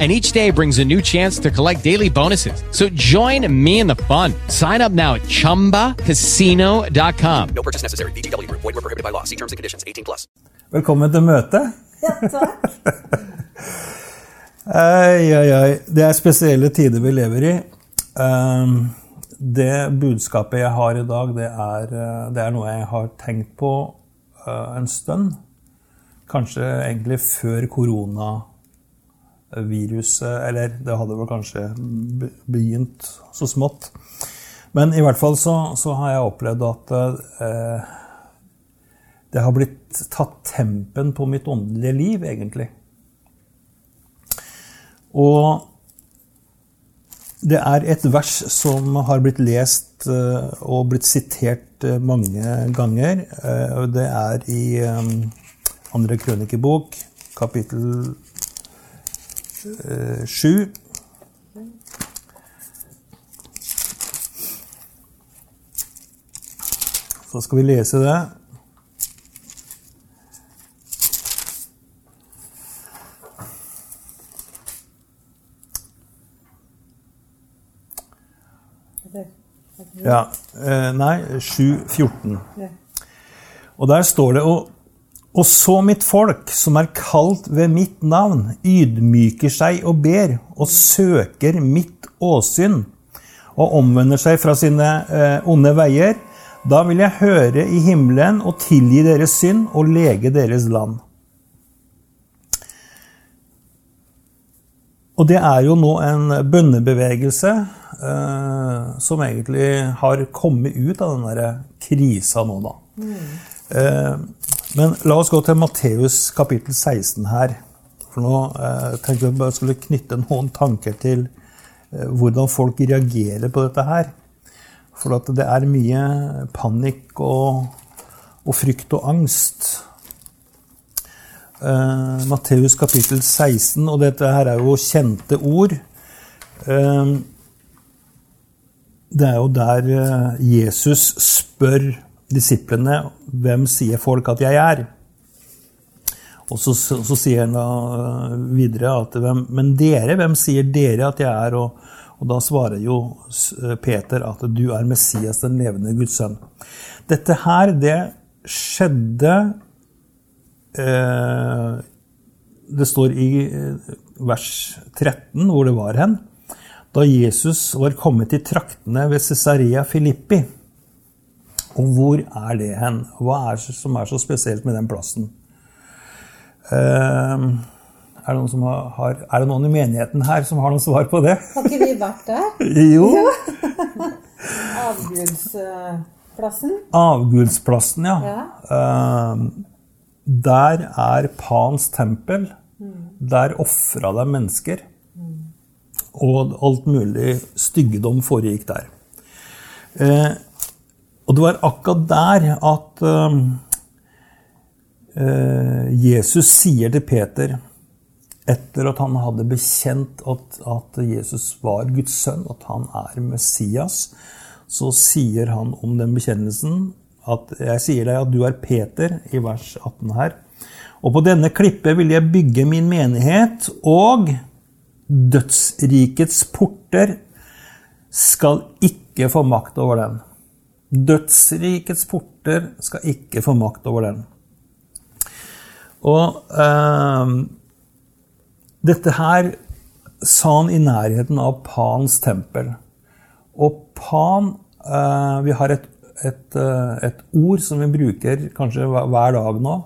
And each day brings a new chance to collect daily bonuses. So join me in the fun. Sign up now at chumbacasino.com. No purchase necessary. VGW Void were prohibited by law. See terms and conditions. 18 plus. Velkommen til møtet. Ja, takk. Ai. Det er spesielle tider vi lever i. Um, det budskapet jeg har i dag, det er, uh, det er noe jeg har tenkt på uh, en stund. Kanskje egentlig før koronaviruset Eller det hadde vel kanskje begynt så smått. Men i hvert fall så, så har jeg opplevd at eh, det har blitt tatt tempen på mitt åndelige liv, egentlig. Og det er et vers som har blitt lest eh, og blitt sitert eh, mange ganger. eh, Det er i andre krønikebok, kapittel sju. Så skal vi lese det. Ja, eh, nei, 7.14. Ja. Og der står det og, og så mitt folk, som er kalt ved mitt navn, ydmyker seg og ber, og søker mitt åsyn, og omvender seg fra sine eh, onde veier, da vil jeg høre i himmelen og tilgi deres synd og lege deres land. Og det er jo nå en bønnebevegelse eh, som egentlig har kommet ut av den der krisa nå, da. Eh, men la oss gå til Matteus kapittel 16 her. For nå eh, tenkte jeg bare skulle knytte noen tanker til eh, hvordan folk reagerer på dette her. For at det er mye panikk og, og frykt og angst. Eh, Matteus kapittel 16, og dette her er jo kjente ord. Eh, det er jo der eh, Jesus spør disiplene hvem sier folk at jeg er. Og så, så, så sier han da eh, videre at hvem, men dere, hvem sier dere at jeg er? Og, og da svarer jo Peter at du er Messias, den levende Guds sønn. Dette her, det skjedde eh, Det står i vers 13 hvor det var hen. Da Jesus var kommet i traktene ved Cesarea Filippi. Og hvor er det hen? Hva er det som er så spesielt med den plassen? Eh, er, det noen som har, er det noen i menigheten her som har noe svar på det? Har ikke vi vært der? Jo. Avgudsplassen? Avgudsplassen, ja. Ja. Eh, der er Pans tempel. Der ofra de mennesker. Og alt mulig styggedom foregikk der. Eh, og det var akkurat der at eh, Jesus sier til Peter, etter at han hadde bekjent at, at Jesus var Guds sønn, at han er Messias, så sier han om den bekjennelsen at jeg sier deg at du er Peter, i vers 18 her. Og på denne klippet vil jeg bygge min menighet, og dødsrikets porter skal ikke få makt over den. Dødsrikets porter skal ikke få makt over den. Og eh, dette her sa han i nærheten av Pans tempel. Og Pan eh, Vi har et, et, eh, et ord som vi bruker kanskje hver dag nå,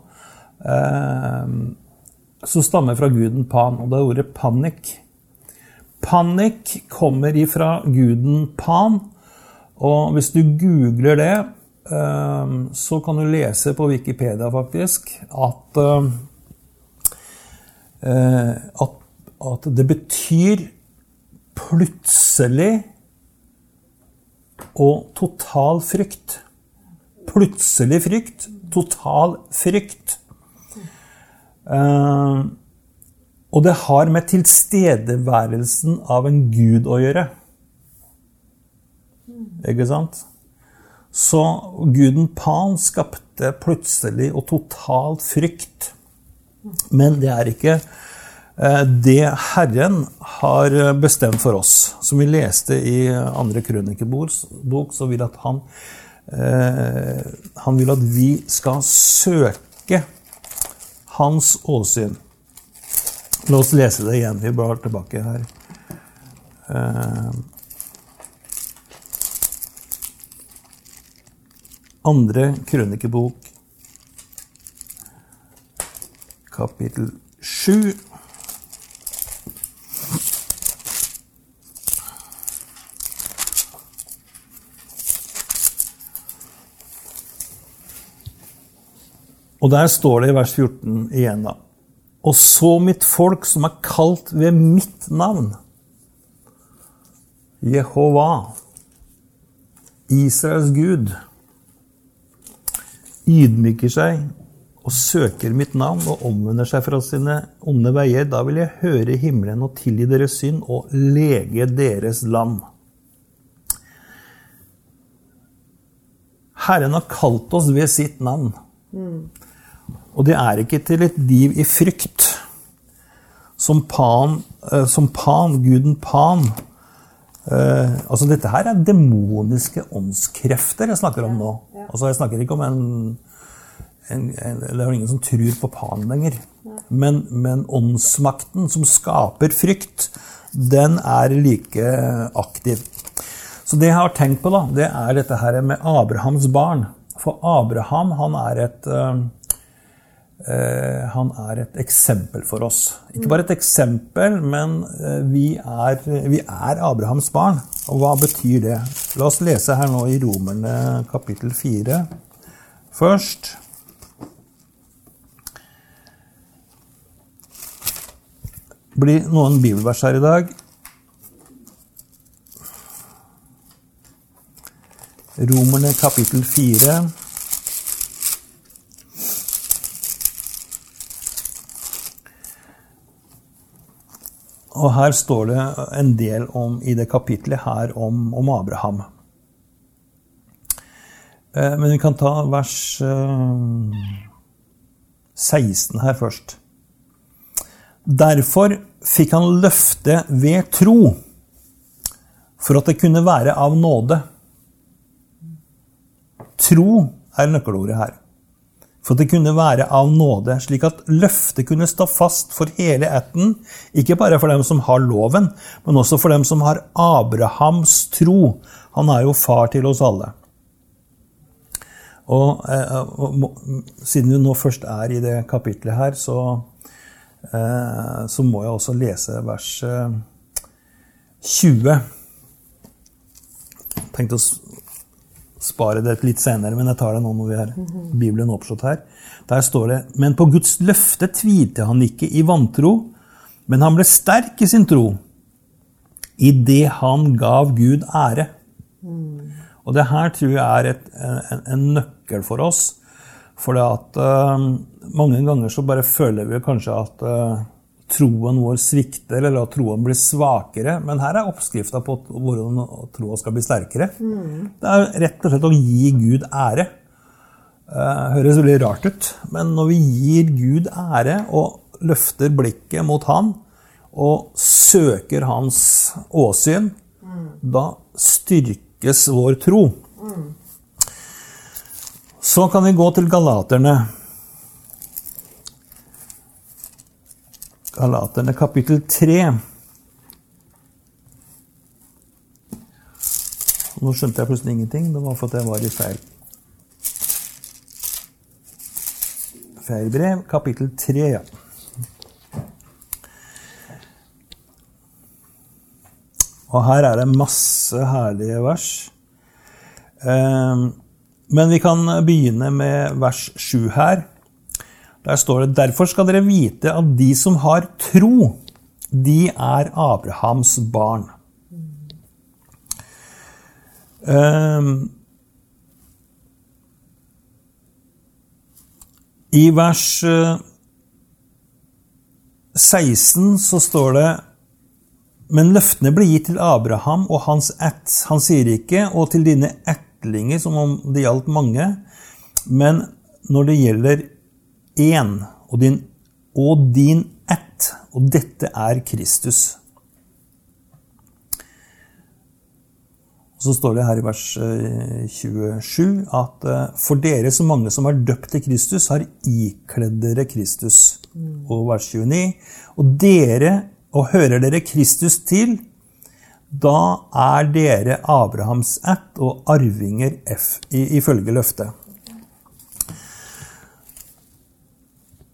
eh, som stammer fra guden Pan, og det er ordet panikk. Panikk kommer ifra guden Pan, og hvis du googler det, eh, så kan du lese på Wikipedia faktisk at eh, eh, at, at det betyr plutselig og total frykt. Plutselig frykt Total frykt. Eh, og det har med tilstedeværelsen av en gud å gjøre. Ikke sant? Så guden Pan skapte plutselig og totalt frykt. Men det er ikke eh, det Herren har bestemt for oss. Som vi leste i andre krønikebok, så vil at han eh, Han vil at vi skal søke hans åsyn. La oss lese det igjen. Vi blar tilbake her. Andre krønikebok, kapittel sju. Og der står det i vers 14 igjen, da. Og så mitt folk som er kalt ved mitt navn, Jehova, Israels Gud, ydmyker seg og søker mitt navn og omvender seg fra sine onde veier, da vil jeg høre himmelen og tilgi deres synd og lege deres land. Herren har kalt oss ved sitt navn. Og det er ikke til et liv i frykt. Som Pan, eh, som Pan guden Pan eh, altså Dette her er demoniske åndskrefter jeg snakker om nå. Altså Jeg snakker ikke om en, en, en Det er ingen som tror på Pan lenger. Men, men åndsmakten som skaper frykt, den er like aktiv. Så det jeg har tenkt på, da, det er dette her med Abrahams barn. For Abraham han er et eh, han er et eksempel for oss. Ikke bare et eksempel, men eh, vi er, vi er Abrahams barn. Og hva betyr det? La oss lese her nå i Romerne kapittel 4 først. Det blir noen bibelvers her i dag. Romerne kapittel 4. Og her står det en del om, i det kapitlet her om, om Abraham. Eh, Men vi kan ta vers eh, 16 her først. Derfor fikk han løfte ved tro, for at det kunne være av nåde. Tro er nøkkelordet her. For at det kunne være av nåde, slik at løftet kunne stå fast for hele ætten, ikke bare for dem som har loven, men også for dem som har Abrahams tro. Han er jo far til oss alle. Og, eh, og må- siden vi nå først er i det kapitlet her, så, eh, så må jeg også lese vers eh, 20. Tenkte å spare det litt senere, men jeg tar det nå når vi har Bibelen oppslått her. Der står det Men på Guds løfte tvilte han ikke i vantro, men han ble sterk i sin tro, i det han gav Gud ære. Og det her tror jeg er et, en, en nøkkel for oss. For det at uh, mange ganger så bare føler vi kanskje at eh, troen vår svikter, eller at troen blir svakere. Men her er oppskrifta på hvordan troa skal bli sterkere. Det er rett og slett å gi Gud ære. Eh, høres veldig rart ut, men når vi gir Gud ære og løfter blikket mot Han og søker Hans åsyn, da styrkes vår tro. Så kan vi gå til galaterne. Galaterne kapittel 3. Nå skjønte jeg plutselig ingenting. Det var fordi jeg var i feil Feil brev. Kapittel 3, ja. Og her er det masse herlige vers. Eh, Men vi kan begynne med vers 7 her. Der står det Derfor skal dere vite at de som har tro, de er Abrahams barn. Um, I vers eh, 16 så står det Men løftene ble gitt til Abraham og hans ett. Han sier ikke 'og til dine ettlinger', som om det gjaldt mange. Men når det gjelder én og din, og din ett, og dette er Kristus. Og Så står det her i vers eh, 27 at eh, for dere så mange som er døpt til Kristus, har ikledd dere Kristus. Og vers 29. Og dere, og hører dere Kristus til, da er dere Abrahams ett og arvinger F, ifølge løftet.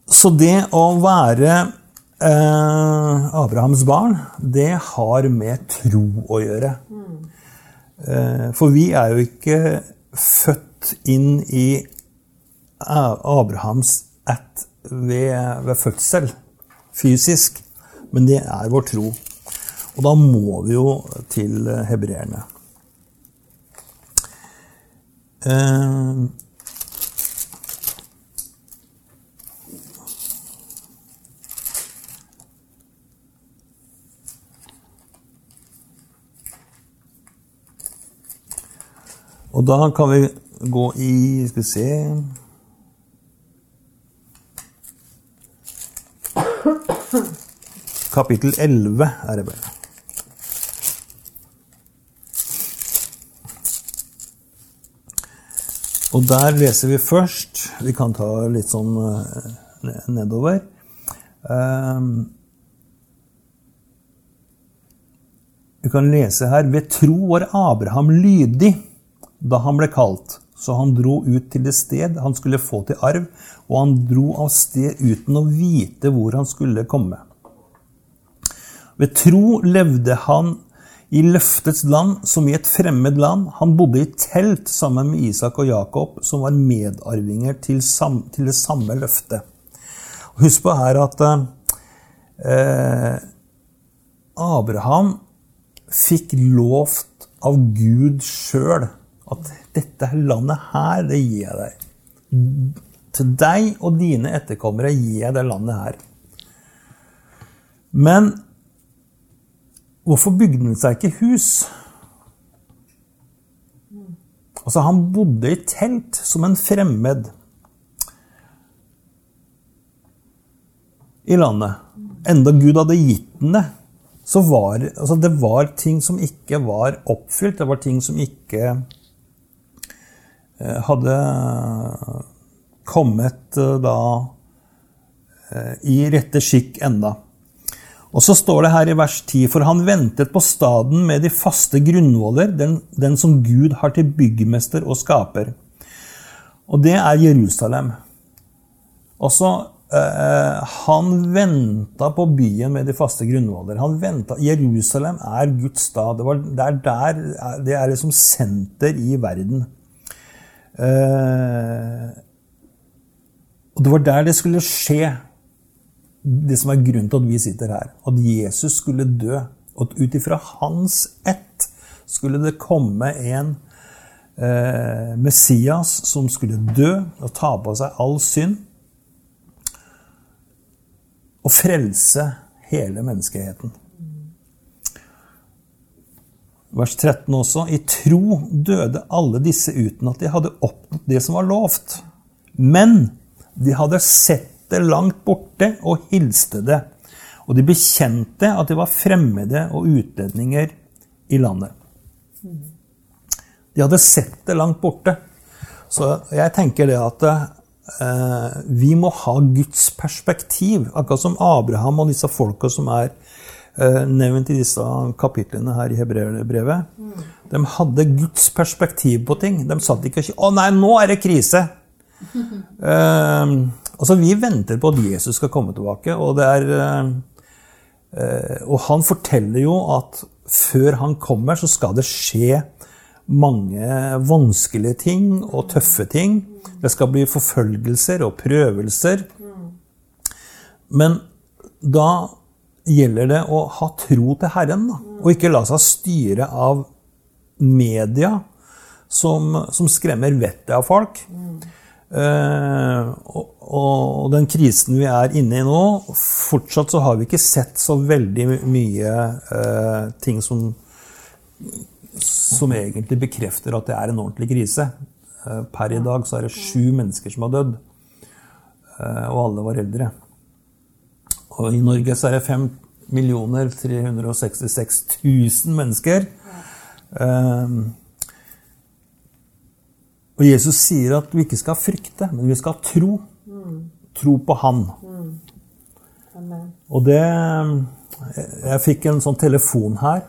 Så det å være eh, Abrahams barn, det har med tro å gjøre. Eh, For vi er jo ikke født inn i Abrahams ett ved, ved fødsel, fysisk, men det er vår tro. Og da må vi jo til hebreerne. Eh, Og da kan vi gå i Skal vi se Kapittel 11 er det bare. Og der leser vi først Vi kan ta litt sånn eh, nedover. Ehm, Vi kan lese her Ved tro var Abraham lydig da han ble kalt, så han dro ut til det sted han skulle få til arv, og han dro av sted uten å vite hvor han skulle komme. Ved tro levde han i løftets land som i et fremmed land. Han bodde i telt sammen med Isak og Jakob, som var medarvinger til, til det samme løftet. Husk på her at eh, Abraham fikk lovt av Gud sjøl at dette landet her, det gir jeg deg. Til deg og dine etterkommere gir jeg det landet her. Men hvorfor bygde han seg ikke hus? Altså, han bodde i telt som en fremmed i landet. Enda Gud hadde gitt ham det, så var altså, det var ting som ikke var oppfylt. Det var ting som ikke hadde kommet eh, da eh, i rette skikk enda. Og så står det her i vers 10.: For han ventet på staden med de faste grunnvoller, den, den som Gud har til byggmester og skaper. Og det er Jerusalem. Også eh, Han venta på byen med de faste grunnvoller. Han ventet, Jerusalem er Guds stad. Det, var, det er der Det er liksom senter i verden. Eh, og det var der det skulle skje, det som er grunnen til at vi sitter her. At Jesus skulle dø. Og at ut ifra hans ett skulle det komme en eh, Messias som skulle dø og ta på seg all synd. Og frelse hele menneskeheten. Vers 13 også. I tro døde alle disse uten at de hadde oppnådd det som var lovt. Men de hadde sett det langt borte og hilste det. Og de bekjente at de var fremmede og utlendinger i landet. De hadde sett det langt borte. Så jeg tenker det at eh, vi må ha Guds perspektiv. Akkurat som Abraham og disse folka som er nevnt i disse kapitlene her i Hebreerbrevet. De hadde Guds perspektiv på ting. De satt ikke og sa 'Å nei, nå er det krise'. uh, altså, vi venter på at Jesus skal komme tilbake, og det er uh, eh, Og han forteller jo at før han kommer, så skal det skje mange vanskelige ting og tøffe ting. Det skal bli forfølgelser og prøvelser. Men da gjelder det å ha tro til Herren, da, og ikke la seg styre av media som, som skremmer vettet av folk. Uh, og, og den krisen vi er inne i nå Fortsatt så har vi ikke sett så veldig mye uh, ting som, som egentlig bekrefter at det er en ordentlig krise. Uh, per i dag så er det sju mennesker som har dødd, og alle var eldre. Og i Norge så er det 5 366 000 mennesker. Eh, og Jesus sier at vi ikke skal frykte, men vi skal tro. Tro på Han. Amen. Og det Jeg fikk en sånn telefon her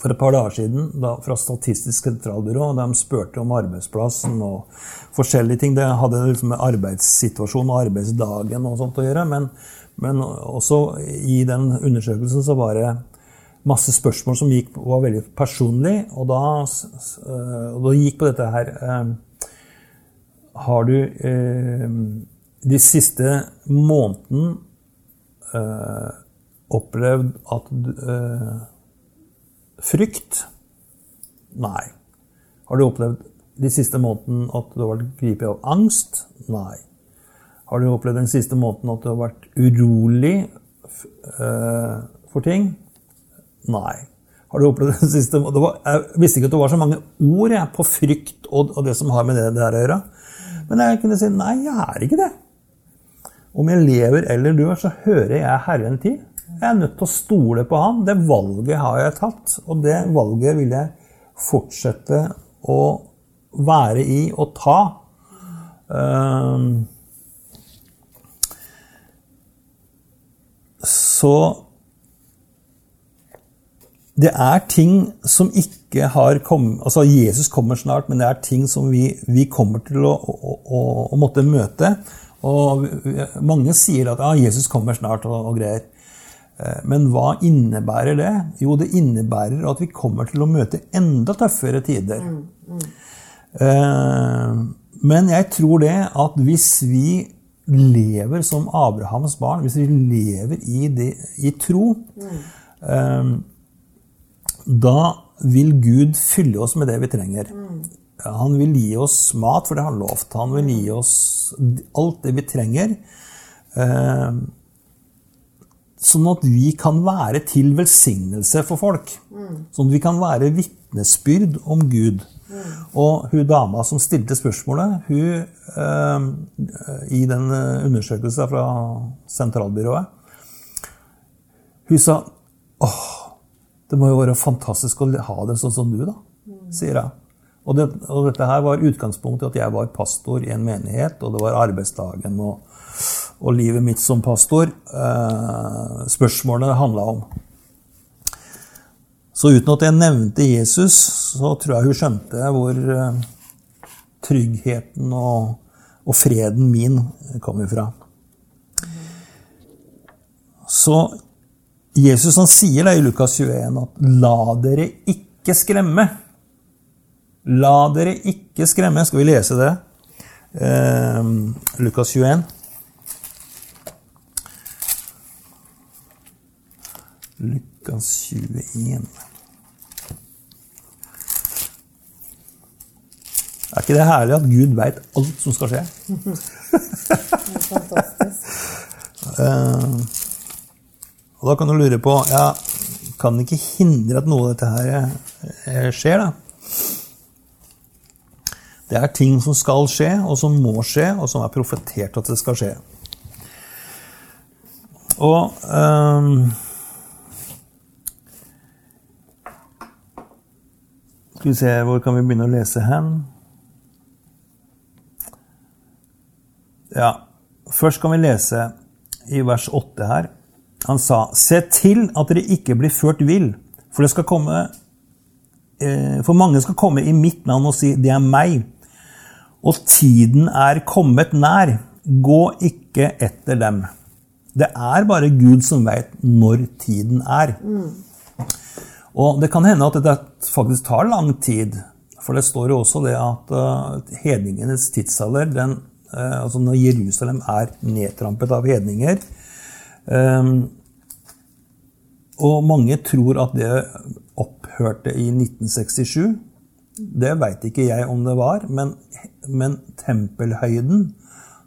for et par dager siden da, fra Statistisk sentralbyrå. De spurte om arbeidsplassen og forskjellige ting. Det hadde liksom med arbeidssituasjonen og arbeidsdagen og sånt å gjøre. Men, men også i den undersøkelsen så var det masse spørsmål som gikk, var veldig personlig. Og da, øh, og da gikk på dette her eh, Har du eh, de siste måneden eh, opplevd at eh, Frykt? Nei. Har du opplevd de siste måneden at du har vært gripet av angst? Nei. Har du opplevd den siste måneden at du har vært urolig eh, for ting? Nei. Har du opplevd den siste var, Jeg visste ikke at det var så mange ord jeg, på frykt og det som har med det der å gjøre. Men jeg kunne si nei, jeg er ikke det. Om jeg lever eller dør, så hører jeg Herren til. Jeg er nødt til å stole på Han. Det valget har jeg tatt, og det valget vil jeg fortsette å være i og ta. Ehm, Så det er ting som ikke har kommet Altså, Jesus kommer snart, men det er ting som vi, vi kommer til å, å, å, å måtte møte. Og mange sier at ja, Jesus kommer snart og, og greier. Eh, Men hva innebærer det? Jo, det innebærer at vi kommer til å møte enda tøffere tider. Eh, Men jeg tror det at hvis vi lever som Abrahams barn, hvis vi lever i, det, i tro, eh, da vil Gud fylle oss med det vi trenger. Han vil gi oss mat, for det har han lovt. Han vil gi oss alt det vi trenger. Sånn at vi kan være til velsignelse for folk. Sånn at vi kan være vitnesbyrd om Gud. Og hun dama som stilte spørsmålet, hun eh, i den eh, undersøkelsen fra sentralbyrået Hun sa åh, det må jo være fantastisk å ha det sånn som du, da, sier jeg. Og, det, og dette her var utgangspunktet at jeg var pastor i en menighet, og det var arbeidsdagen og, og livet mitt som pastor eh, spørsmålet det handla om. Så uten at jeg nevnte Jesus, så tror jeg hun skjønte hvor eh, tryggheten og, og freden min kom ifra. Så Jesus han sier det i Lukas 21 at 'la dere ikke skremme'. La dere ikke skremme. Skal vi lese det? Eh, Lukas 21. Lukas 21. Er ikke det herlig at Gud veit alt som skal skje? Fantastisk. uh, og da kan du lure på ja, Kan det ikke hindre at noe av dette her eh, skjer, da? Det er ting som skal skje, og som må skje, og som er profetert at det skal skje. Og ehm, Skal vi se, hvor kan vi begynne å lese hen? Ja, først kan vi lese i vers 8 her. Han sa, Se til at dere ikke blir ført vill, for eh, For mange skal komme i mitt navn og si, det er meg. Og tiden er kommet nær. Gå ikke etter dem. Det er bare Gud som veit når tiden er. Og det kan hende at dette faktisk tar lang tid. For det står jo også det at uh, hedningenes tidsalder, den, uh, altså når Jerusalem er nedtrampet av hedninger um, Og mange tror at det opphørte i 1967. Det veit ikke jeg om det var, men, men tempelhøyden,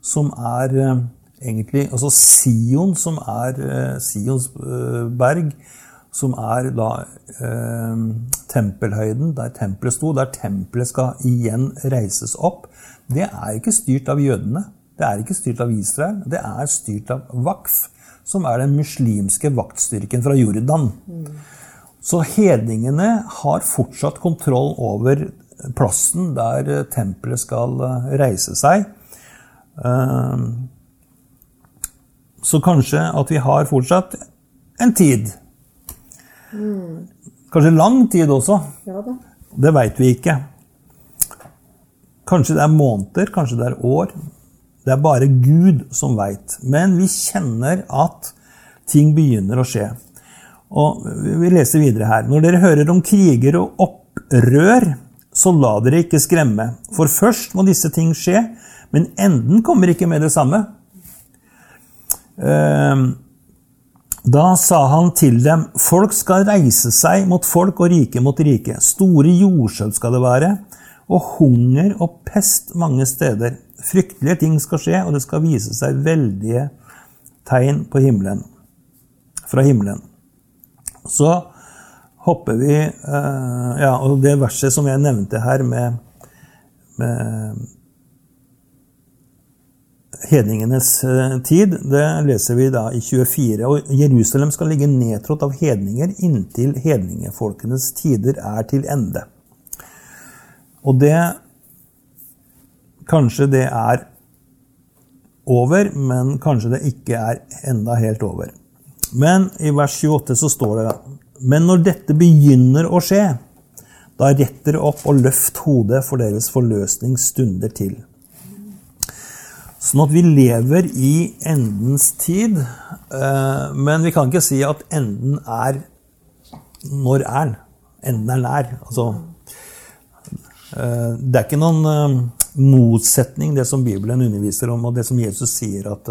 som er eh, egentlig Altså Sion, som er eh, Sions eh, berg, som er da eh, tempelhøyden, der tempelet sto, der tempelet skal igjen reises opp, det er ikke styrt av jødene. Det er ikke styrt av Israel. Det er styrt av Wakf, som er den muslimske vaktstyrken fra Jordan. Så hedningene har fortsatt kontroll over plassen der eh, tempelet skal eh, reise seg. Eh, Så kanskje at vi har fortsatt en tid. Kanskje lang tid også. Ja da. Det veit vi ikke. Kanskje det er måneder, kanskje det er år. Det er bare Gud som veit. Men vi kjenner at ting begynner å skje. Og Vi leser videre her. Når dere hører om kriger og opprør, så la dere ikke skremme. For først må disse ting skje, men enden kommer ikke med det samme. Ehm, da sa han til dem, folk skal reise seg mot folk og rike mot rike. Store jordskjelv skal det være, og hunger og pest mange steder. Fryktelige ting skal skje, og det skal vise seg veldige tegn på himmelen. Fra himmelen. Så hopper vi eh, Ja, og det verset som jeg nevnte her med, med hedningenes eh, tid, det leser vi da i 24. Og Jerusalem skal ligge nedtrådt av hedninger inntil hedningefolkenes tider er til ende. Og det Kanskje det er over, men kanskje det ikke er enda helt over. Men i vers 28 så står det Men når dette begynner å skje, da retter opp og løft hodet, for deres forløsning stunder til. Sånn at vi lever i endens tid, eh, men vi kan ikke si at enden er Når er den? Enden er nær. Altså, eh, det er ikke noen eh, motsetning, det som Bibelen underviser om, og det som Jesus sier at,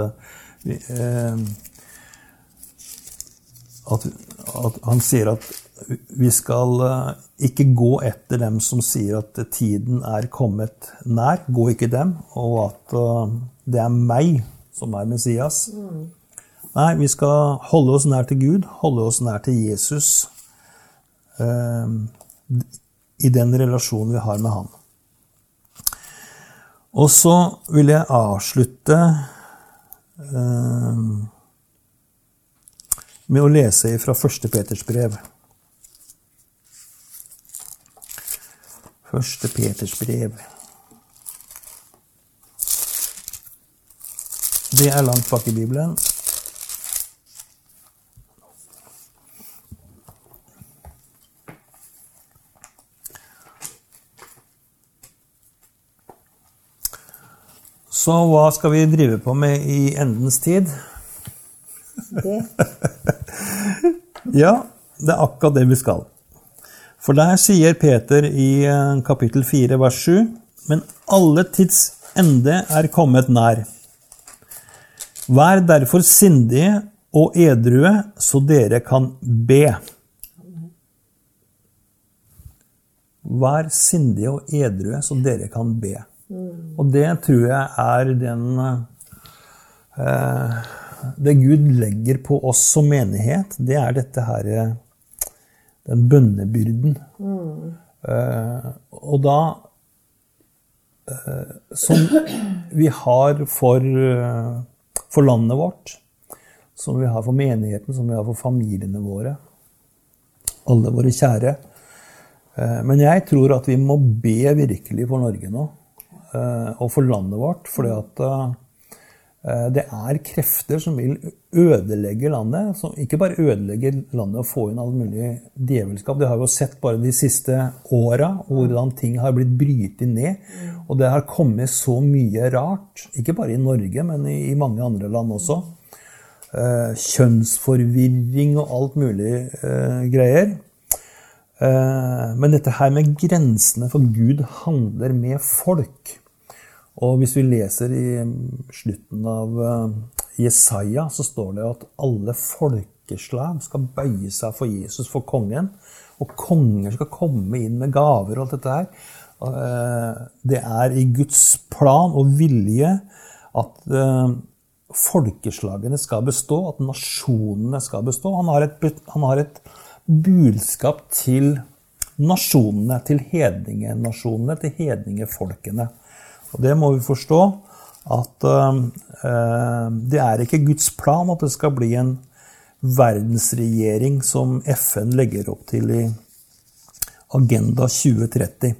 at, at Han sier at vi skal ikke gå etter dem som sier at tiden er kommet nær. Gå ikke dem, og at det er meg som er Messias. Nei, vi skal holde oss nær til Gud, holde oss nær til Jesus eh, i den relasjonen vi har med Han. Og så vil jeg avslutte eh, med å lese fra 1. Peters brev. 1. Peters brev. Det er langt bak i Bibelen. Så hva skal vi drive på med i endens tid? Det. Ja, det er akkurat det vi skal. For der sier Peter i eh, kapittel 4, vers 7.: Men alle tids ende er kommet nær. Vær derfor sindige og edrue, så dere kan be. Vær sindige og edrue, så dere kan be. Og det tror jeg er den eh, Det Gud legger på oss som menighet, det er dette her Den bønnebyrden. Eh, og da eh, Som vi har for, eh, for landet vårt, som vi har for menigheten, som vi har for familiene våre. Alle våre kjære. Eh, Men jeg tror at vi må be virkelig for Norge nå eh, og for landet vårt. fordi at eh, det er krefter som vil ødelegge landet. Som ikke bare ødelegger landet og få inn all mulig djevelskap. Det har vi jo sett bare de siste åra, hvordan ting har blitt brytet ned. Og det har kommet så mye rart. Ikke bare i Norge, men i, mange andre land også. Eh, kjønnsforvirring og alt mulig eh, greier. Eh, Men dette her med grensene for Gud handler med folk. Og hvis vi leser i slutten av eh, Jesaja, så står det at alle folkeslag skal bøye seg for Jesus, for kongen. og konger skal komme inn med gaver og alt dette her. Eh, Det er i Guds plan og vilje at eh, folkeslagene skal bestå, at nasjonene skal bestå. Han har et, han har et budskap til nasjonene, til hedningenasjonene, til hedningefolkene. Og det må vi forstå at eh, det er ikke Guds plan at det skal bli en verdensregjering som FN legger opp til i Agenda 2030.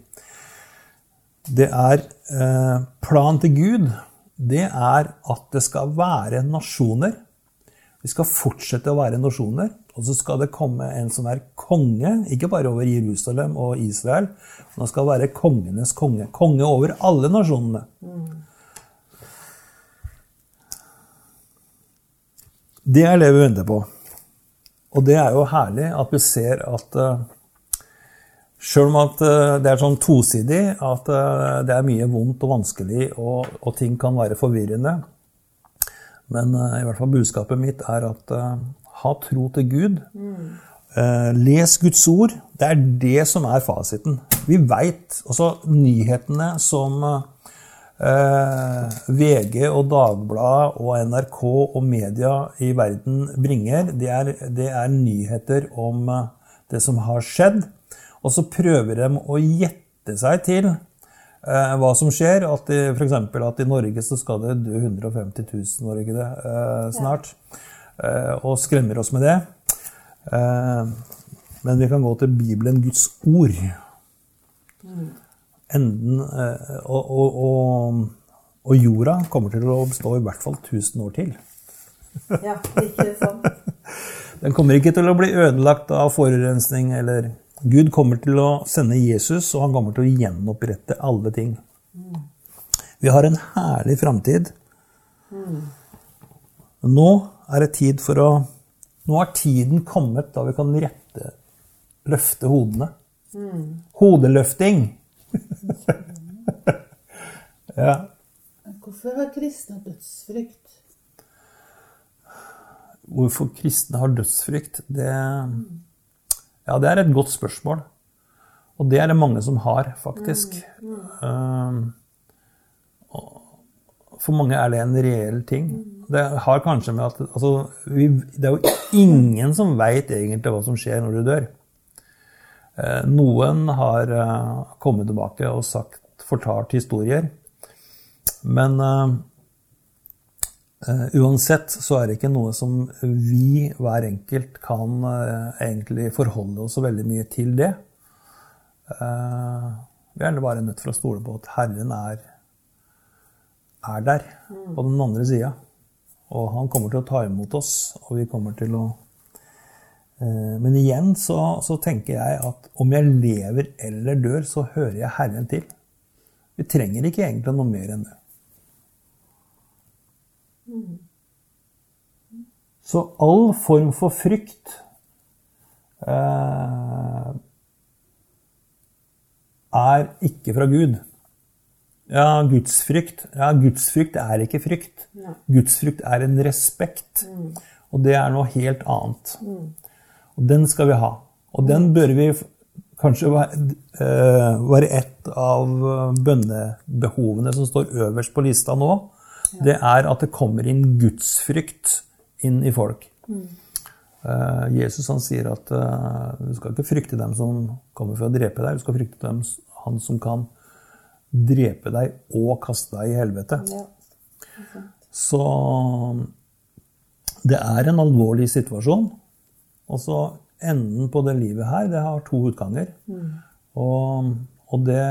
Det er eh, Planen til Gud det er at det skal være nasjoner. Vi skal fortsette å være nasjoner. Og så skal det komme en som er konge, ikke bare over Jerusalem og Israel, men han skal være kongenes konge. Konge over alle nasjonene. Det er det vi venter på. Og det er jo herlig at vi ser at uh, Sjøl om at eh, det er sånn tosidig, at eh, det er mye vondt og vanskelig, og, og ting kan være forvirrende. Men eh, i hvert fall budskapet mitt er at eh, ha tro til Gud. Mm. les Guds ord. Det er det som er fasiten. Vi veit også nyhetene som eh, VG og Dagbladet og NRK og media i verden bringer, det er, det er nyheter om eh, det som har skjedd. Og så prøver de å gjette seg til eh, hva som skjer. At for eksempel at i Norge så skal det dø 150 000, var det ikke det, eh, snart. Eh, og skremmer oss med det. Eh, men vi kan gå til Bibelen, Guds ord. Enden eh, og, og, og, og jorda kommer til å bestå i hvert fall 1000 år til. Ja, ikke sant? Den kommer ikke til å bli ødelagt av forurensning eller Gud kommer til å sende Jesus, og han kommer til å gjenopprette alle ting. Vi har en herlig framtid. Nå er det tid for å Nå har tiden kommet da vi kan rette, løfte hodene. Hodeløfting! ja. Hvorfor har kristne dødsfrykt? Hvorfor kristne har dødsfrykt, det, ja, det er et godt spørsmål. Og det er det mange som har, faktisk. Mm. Mm. For mange er det en reell ting. Det har kanskje med at altså, vi, Det er jo ingen som veit egentlig hva som skjer når du dør. Eh, Noen har eh, kommet tilbake og sagt, fortalt historier. Men eh, Eh, uansett så er det ikke noe som vi hver enkelt kan eh, egentlig forholde oss så veldig mye til det. Eh, vi er bare nødt til å stole på at Herren er, er der på den andre sida. Og han kommer til å ta imot oss, og vi kommer til å eh, Men igjen så, så tenker jeg at om jeg lever eller dør, så hører jeg Herren til. Vi trenger ikke egentlig noe mer enn det. Så all form for frykt eh, er ikke fra Gud. Ja, gudsfrykt. Ja, gudsfrykt er ikke frykt. Gudsfrykt er en respekt. Og det er noe helt annet. Og den skal vi ha. Og den bør vi kanskje være, eh, et av eh, bønnebehovene som står øverst på lista nå. Det er at det kommer inn gudsfrykt inn i folk. Mm. Jesus han sier at eh, du skal ikke frykte dem som kommer for å drepe deg, du skal frykte dem, han som kan drepe deg og kaste deg i helvete. Ja. Så det er en alvorlig situasjon. Og så enden på det livet her, det har to utganger. Og, og det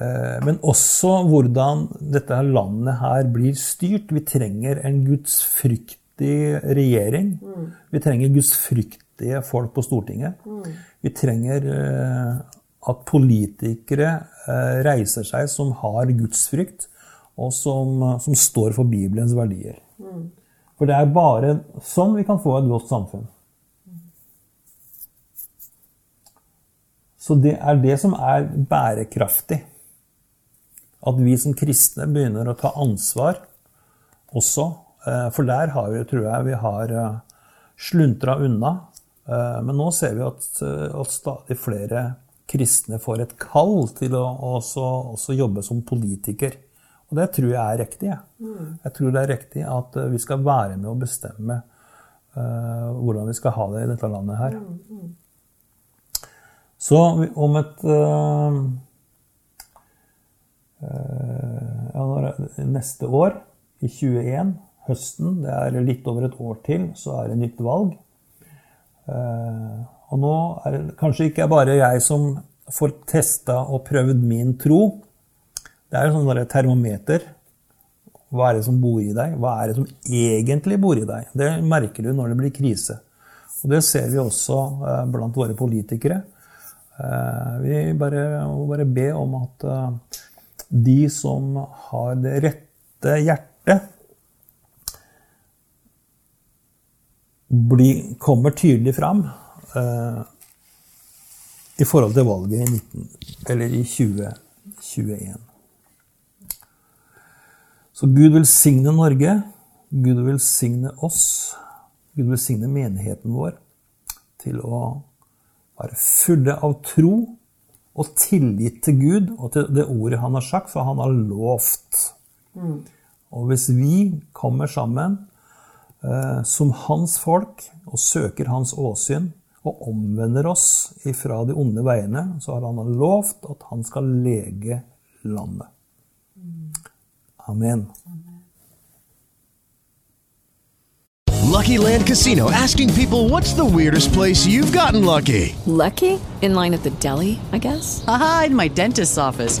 eh, Men også hvordan dette landet her blir styrt. Vi trenger en gudsfryktig regjering. Vi trenger gudsfryktige folk på Stortinget. Vi trenger eh, at politikere reiser seg som har gudsfrykt, og som, som står for Bibelens verdier. For det er bare sånn vi kan få et godt samfunn. Så det er det som er bærekraftig. At vi som kristne begynner å ta ansvar også. Eh, For der har vi, tror jeg vi har sluntra unna. Eh, Men nå ser vi at, eh, at stadig flere kristne får et kall til å også, også jobbe som politiker. Og det tror jeg er riktig. Jeg, jeg tror det er riktig at eh, vi skal være med å bestemme uh, hvordan vi skal ha det i dette landet her. Så om et uh, uh, Neste år, i 21, høsten, det er litt over et år til, så er det nytt valg. Eh, og nå er det kanskje ikke bare jeg som får testa og prøvd min tro. Det er jo sånn termometer. Hva er det som bor i deg? Hva er det som egentlig bor i deg? Det merker du når det blir krise. Og det ser vi også eh, blant våre politikere. Eh, vi bare, må bare be om at eh, de som har det rette hjertet, bli, kommer tydelig fram eh, i forhold til valget i, 19, eller i 2021. Så Gud velsigne Norge. Gud velsigne oss. Gud velsigne menigheten vår til å være fulle av tro og tillit til Gud og til det ordet han har sagt, for han har lovt. Og hvis vi kommer sammen eh, som hans folk og søker hans åsyn og omvender oss ifra de onde veiene, så har han lovt at han skal lege landet. Amen. Lucky Land Casino asking people what's the weirdest place you've gotten lucky? Lucky? In line at the deli, I guess? Aha, in my dentist's office.